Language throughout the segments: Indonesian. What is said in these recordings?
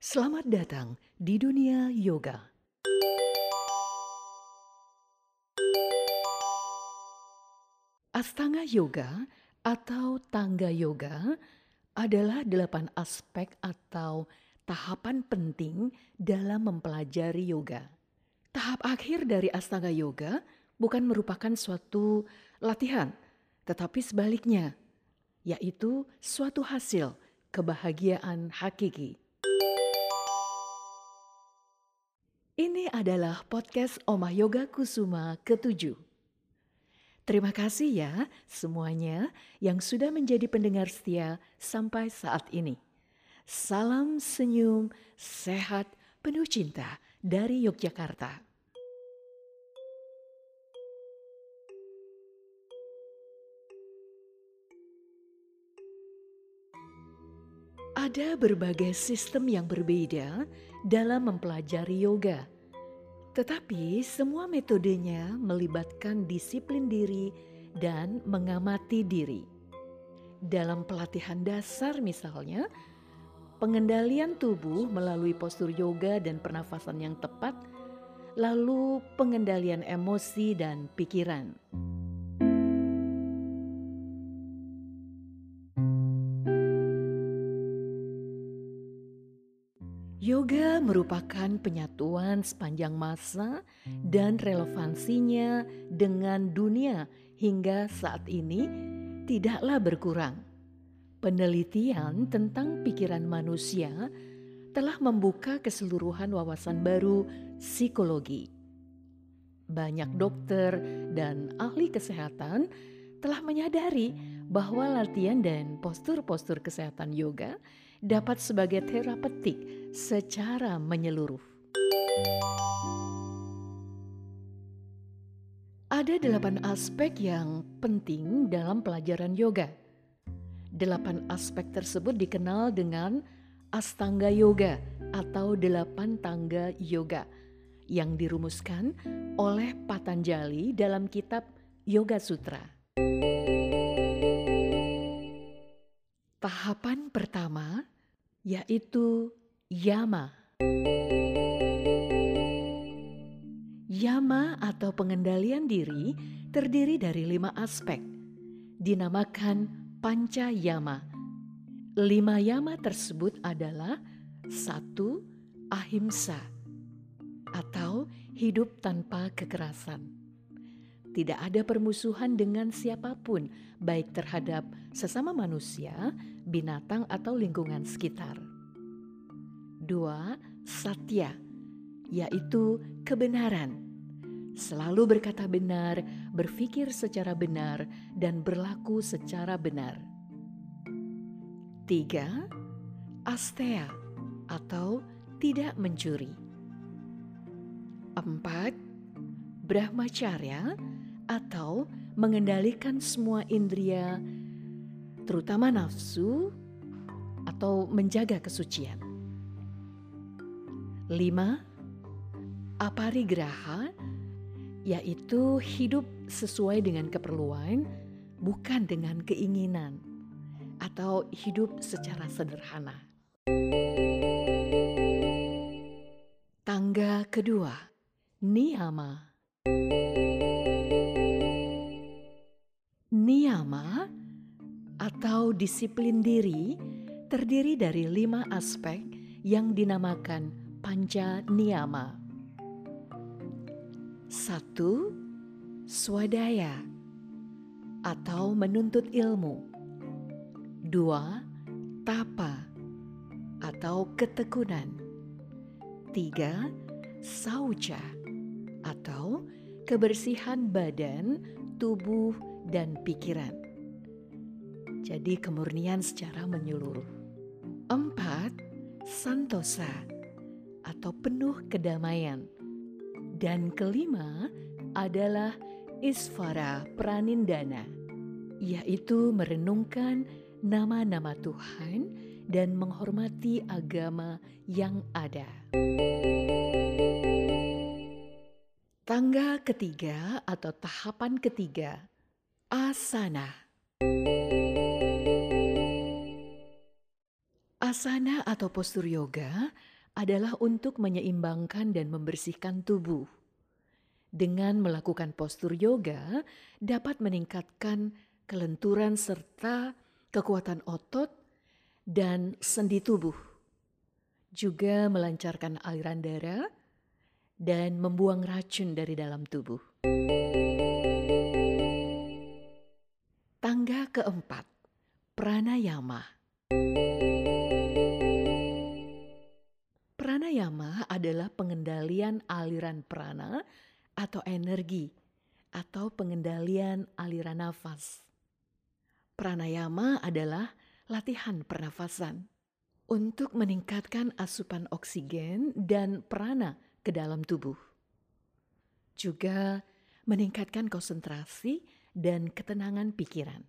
Selamat datang di dunia yoga. Astanga yoga atau tangga yoga adalah delapan aspek atau tahapan penting dalam mempelajari yoga. Tahap akhir dari astanga yoga bukan merupakan suatu latihan, tetapi sebaliknya, yaitu suatu hasil kebahagiaan hakiki. Ini adalah podcast Oma Yoga Kusuma ke-7. Terima kasih ya semuanya yang sudah menjadi pendengar setia sampai saat ini. Salam senyum, sehat, penuh cinta dari Yogyakarta. Ada berbagai sistem yang berbeda dalam mempelajari yoga, tetapi semua metodenya melibatkan disiplin diri dan mengamati diri. Dalam pelatihan dasar, misalnya, pengendalian tubuh melalui postur yoga dan pernafasan yang tepat, lalu pengendalian emosi dan pikiran. Yoga merupakan penyatuan sepanjang masa dan relevansinya dengan dunia hingga saat ini tidaklah berkurang. Penelitian tentang pikiran manusia telah membuka keseluruhan wawasan baru psikologi. Banyak dokter dan ahli kesehatan telah menyadari bahwa latihan dan postur-postur kesehatan yoga dapat sebagai terapeutik secara menyeluruh. Ada delapan aspek yang penting dalam pelajaran yoga. Delapan aspek tersebut dikenal dengan Astanga Yoga atau delapan tangga yoga yang dirumuskan oleh Patanjali dalam kitab Yoga Sutra. Tahapan pertama yaitu Yama. Yama atau pengendalian diri terdiri dari lima aspek, dinamakan Panca Yama. Lima Yama tersebut adalah satu Ahimsa atau hidup tanpa kekerasan tidak ada permusuhan dengan siapa pun, baik terhadap sesama manusia, binatang, atau lingkungan sekitar. Dua, satya, yaitu kebenaran. Selalu berkata benar, berpikir secara benar, dan berlaku secara benar. Tiga, astea, atau tidak mencuri. Empat, brahmacharya, atau mengendalikan semua indria, terutama nafsu, atau menjaga kesucian. Lima, aparigraha, yaitu hidup sesuai dengan keperluan, bukan dengan keinginan, atau hidup secara sederhana. Tangga kedua, niyama. Niyama atau disiplin diri terdiri dari lima aspek yang dinamakan panca niyama. Satu, swadaya atau menuntut ilmu. Dua, tapa atau ketekunan. Tiga, sauca atau kebersihan badan, tubuh, dan pikiran. Jadi kemurnian secara menyeluruh. Empat, santosa atau penuh kedamaian. Dan kelima adalah isvara pranindana, yaitu merenungkan nama-nama Tuhan dan menghormati agama yang ada. Tangga ketiga atau tahapan ketiga Asana. Asana atau postur yoga adalah untuk menyeimbangkan dan membersihkan tubuh. Dengan melakukan postur yoga dapat meningkatkan kelenturan serta kekuatan otot dan sendi tubuh. Juga melancarkan aliran darah dan membuang racun dari dalam tubuh. Keempat, pranayama. Pranayama adalah pengendalian aliran prana atau energi atau pengendalian aliran nafas. Pranayama adalah latihan pernafasan untuk meningkatkan asupan oksigen dan prana ke dalam tubuh. Juga meningkatkan konsentrasi dan ketenangan pikiran.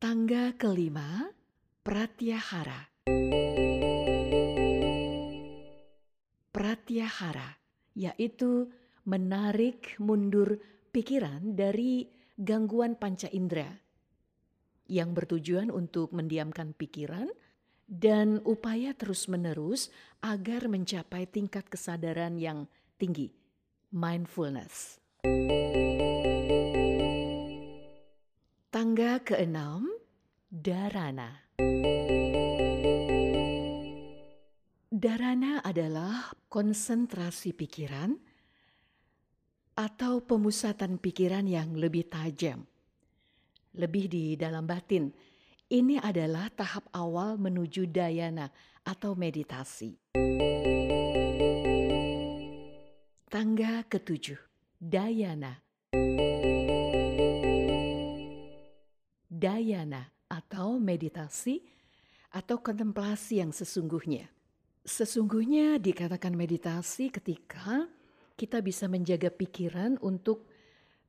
Tangga kelima, Pratyahara. Pratyahara yaitu menarik mundur pikiran dari gangguan panca indera yang bertujuan untuk mendiamkan pikiran dan upaya terus-menerus agar mencapai tingkat kesadaran yang tinggi, mindfulness. Tangga keenam, Dharana. Dharana adalah konsentrasi pikiran atau pemusatan pikiran yang lebih tajam. Lebih di dalam batin, ini adalah tahap awal menuju dayana atau meditasi. Tangga ketujuh, dayana. Dayana atau meditasi atau kontemplasi yang sesungguhnya Sesungguhnya dikatakan meditasi ketika kita bisa menjaga pikiran untuk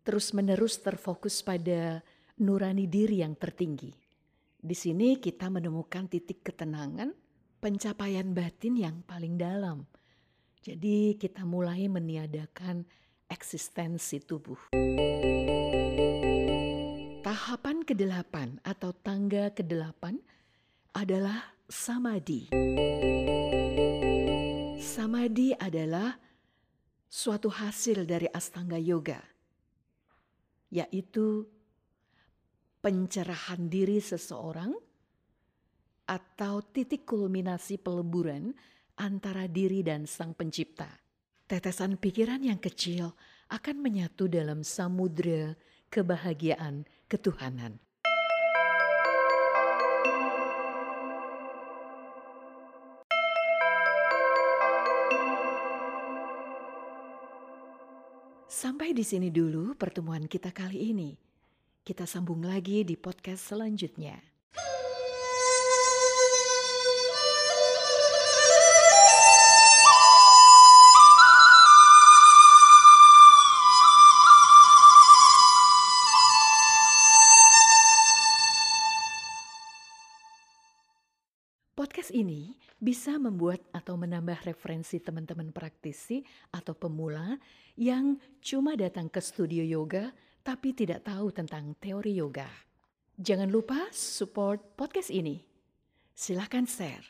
terus-menerus terfokus pada nurani diri yang tertinggi. Di sini kita menemukan titik ketenangan, pencapaian batin yang paling dalam. Jadi kita mulai meniadakan eksistensi tubuh. Tahapan kedelapan atau tangga kedelapan adalah samadhi. Samadhi adalah suatu hasil dari astanga yoga, yaitu pencerahan diri seseorang atau titik kulminasi peleburan antara diri dan sang pencipta. Tetesan pikiran yang kecil akan menyatu dalam samudera kebahagiaan ketuhanan. Sampai di sini dulu pertemuan kita kali ini. Kita sambung lagi di podcast selanjutnya. Podcast ini bisa membuat atau menambah referensi teman-teman praktisi atau pemula yang cuma datang ke studio yoga tapi tidak tahu tentang teori yoga. Jangan lupa support podcast ini. Silahkan share.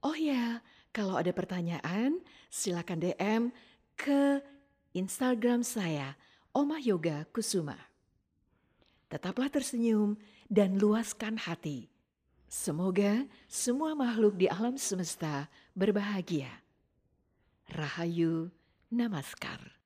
Oh ya, kalau ada pertanyaan, silahkan DM ke Instagram saya, Oma Yoga Kusuma. Tetaplah tersenyum dan luaskan hati Semoga semua makhluk di alam semesta berbahagia. Rahayu Namaskar.